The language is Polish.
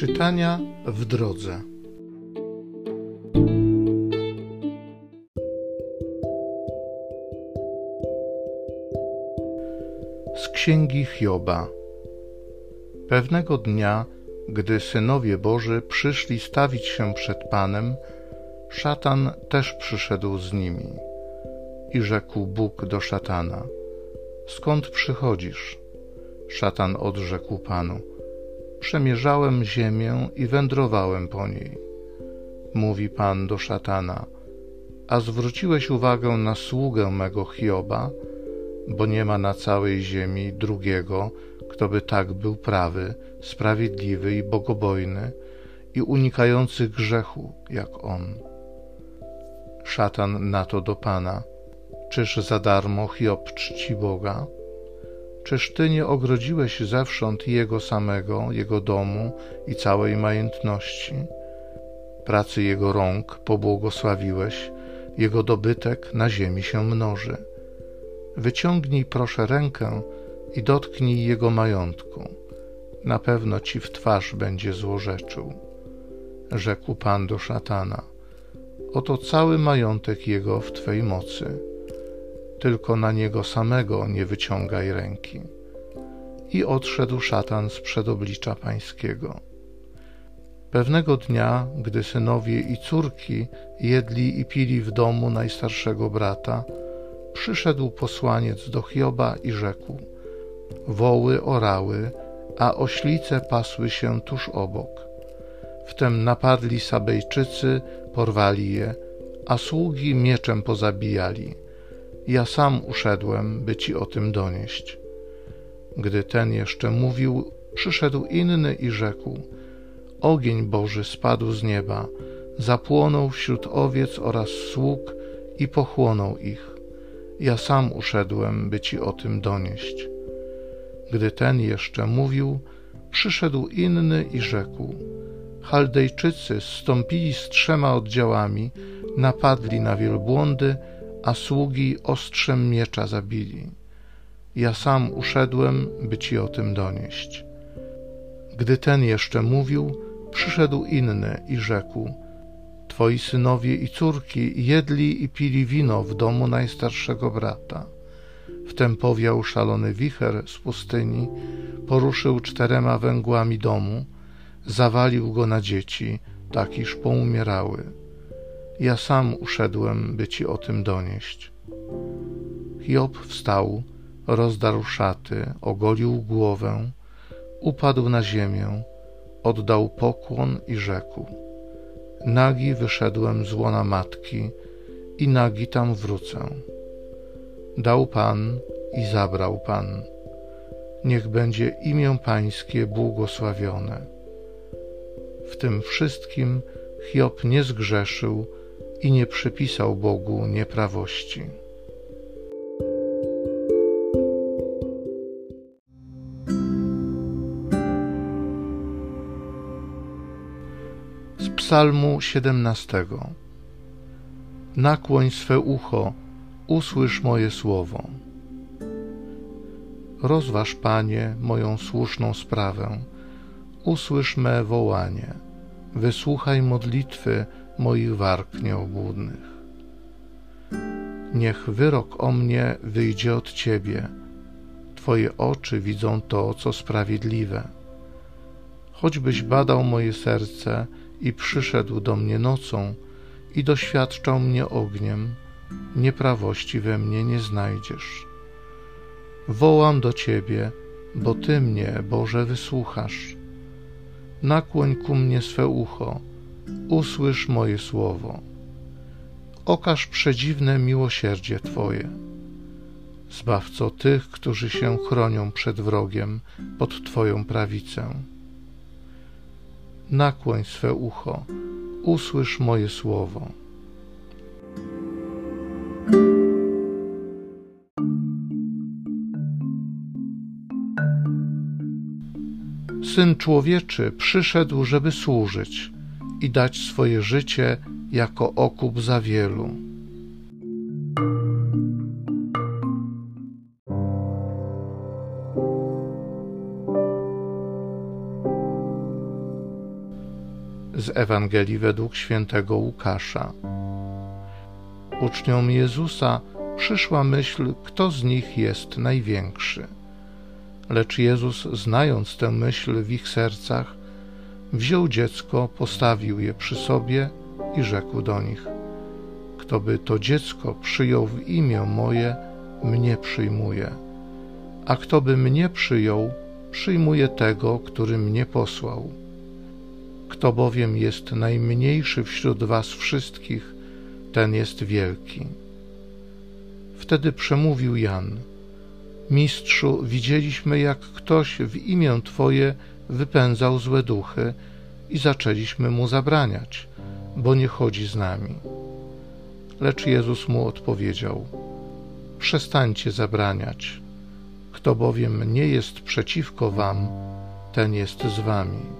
Czytania w drodze. Z księgi Hioba. Pewnego dnia, gdy synowie Boży przyszli stawić się przed Panem, szatan też przyszedł z nimi. I rzekł Bóg do szatana: Skąd przychodzisz? Szatan odrzekł Panu: Przemierzałem ziemię i wędrowałem po niej. Mówi Pan do szatana: A zwróciłeś uwagę na sługę mego Hioba, bo nie ma na całej ziemi drugiego, kto by tak był prawy, sprawiedliwy i bogobojny i unikający grzechu jak on. Szatan na to do Pana: Czyż za darmo Hiob czci Boga? Czyż Ty nie ogrodziłeś zewsząd Jego samego, Jego domu i całej majętności? Pracy Jego rąk pobłogosławiłeś, Jego dobytek na ziemi się mnoży. Wyciągnij proszę rękę i dotknij Jego majątku. Na pewno Ci w twarz będzie złorzeczył. Rzekł Pan do szatana, oto cały majątek Jego w Twej mocy tylko na niego samego nie wyciągaj ręki. I odszedł szatan z przedoblicza pańskiego. Pewnego dnia, gdy synowie i córki jedli i pili w domu najstarszego brata, przyszedł posłaniec do Hioba i rzekł: Woły orały, a oślice pasły się tuż obok. Wtem napadli Sabejczycy, porwali je, a sługi mieczem pozabijali ja sam uszedłem, by ci o tym donieść. Gdy ten jeszcze mówił, przyszedł inny i rzekł: Ogień Boży spadł z nieba, zapłonął wśród owiec oraz sług i pochłonął ich. Ja sam uszedłem, by ci o tym donieść. Gdy ten jeszcze mówił, przyszedł inny i rzekł: Chaldejczycy zstąpili z trzema oddziałami, napadli na wielbłądy a sługi ostrzem miecza zabili. Ja sam uszedłem, by ci o tym donieść. Gdy ten jeszcze mówił, przyszedł inny i rzekł: Twoi synowie i córki jedli i pili wino w domu najstarszego brata. Wtem powiał szalony wicher z pustyni, poruszył czterema węgłami domu, zawalił go na dzieci, tak iż poumierały ja sam uszedłem, by ci o tym donieść. Hiob wstał, rozdarł szaty, ogolił głowę, upadł na ziemię, oddał pokłon i rzekł: Nagi wyszedłem z łona matki i nagi tam wrócę. Dał Pan i zabrał Pan. Niech będzie imię Pańskie błogosławione. W tym wszystkim Hiob nie zgrzeszył i nie przypisał Bogu nieprawości. Z Psalmu 17. Nakłoń swe ucho, usłysz moje słowo. Rozważ, Panie, moją słuszną sprawę, usłysz me wołanie, wysłuchaj modlitwy moich warg nieobłudnych. Niech wyrok o mnie wyjdzie od Ciebie. Twoje oczy widzą to, co sprawiedliwe. Choćbyś badał moje serce i przyszedł do mnie nocą i doświadczał mnie ogniem, nieprawości we mnie nie znajdziesz. Wołam do Ciebie, bo Ty mnie, Boże, wysłuchasz. Nakłoń ku mnie swe ucho, usłysz moje słowo. Okaż przedziwne miłosierdzie Twoje. Zbawco tych, którzy się chronią przed wrogiem pod Twoją prawicę. Nakłoń swe ucho, usłysz moje słowo. Syn człowieczy przyszedł, żeby służyć i dać swoje życie jako okup za wielu. z Ewangelii według świętego Łukasza. Uczniom Jezusa przyszła myśl, kto z nich jest największy. Lecz Jezus, znając tę myśl w ich sercach, wziął dziecko, postawił je przy sobie i rzekł do nich: Kto by to dziecko przyjął w imię moje, mnie przyjmuje, a kto by mnie przyjął, przyjmuje tego, który mnie posłał. Kto bowiem jest najmniejszy wśród was wszystkich, ten jest wielki. Wtedy przemówił Jan: Mistrzu, widzieliśmy, jak ktoś w imię Twoje wypędzał złe duchy i zaczęliśmy mu zabraniać, bo nie chodzi z nami. Lecz Jezus mu odpowiedział: Przestańcie zabraniać. Kto bowiem nie jest przeciwko wam, ten jest z wami.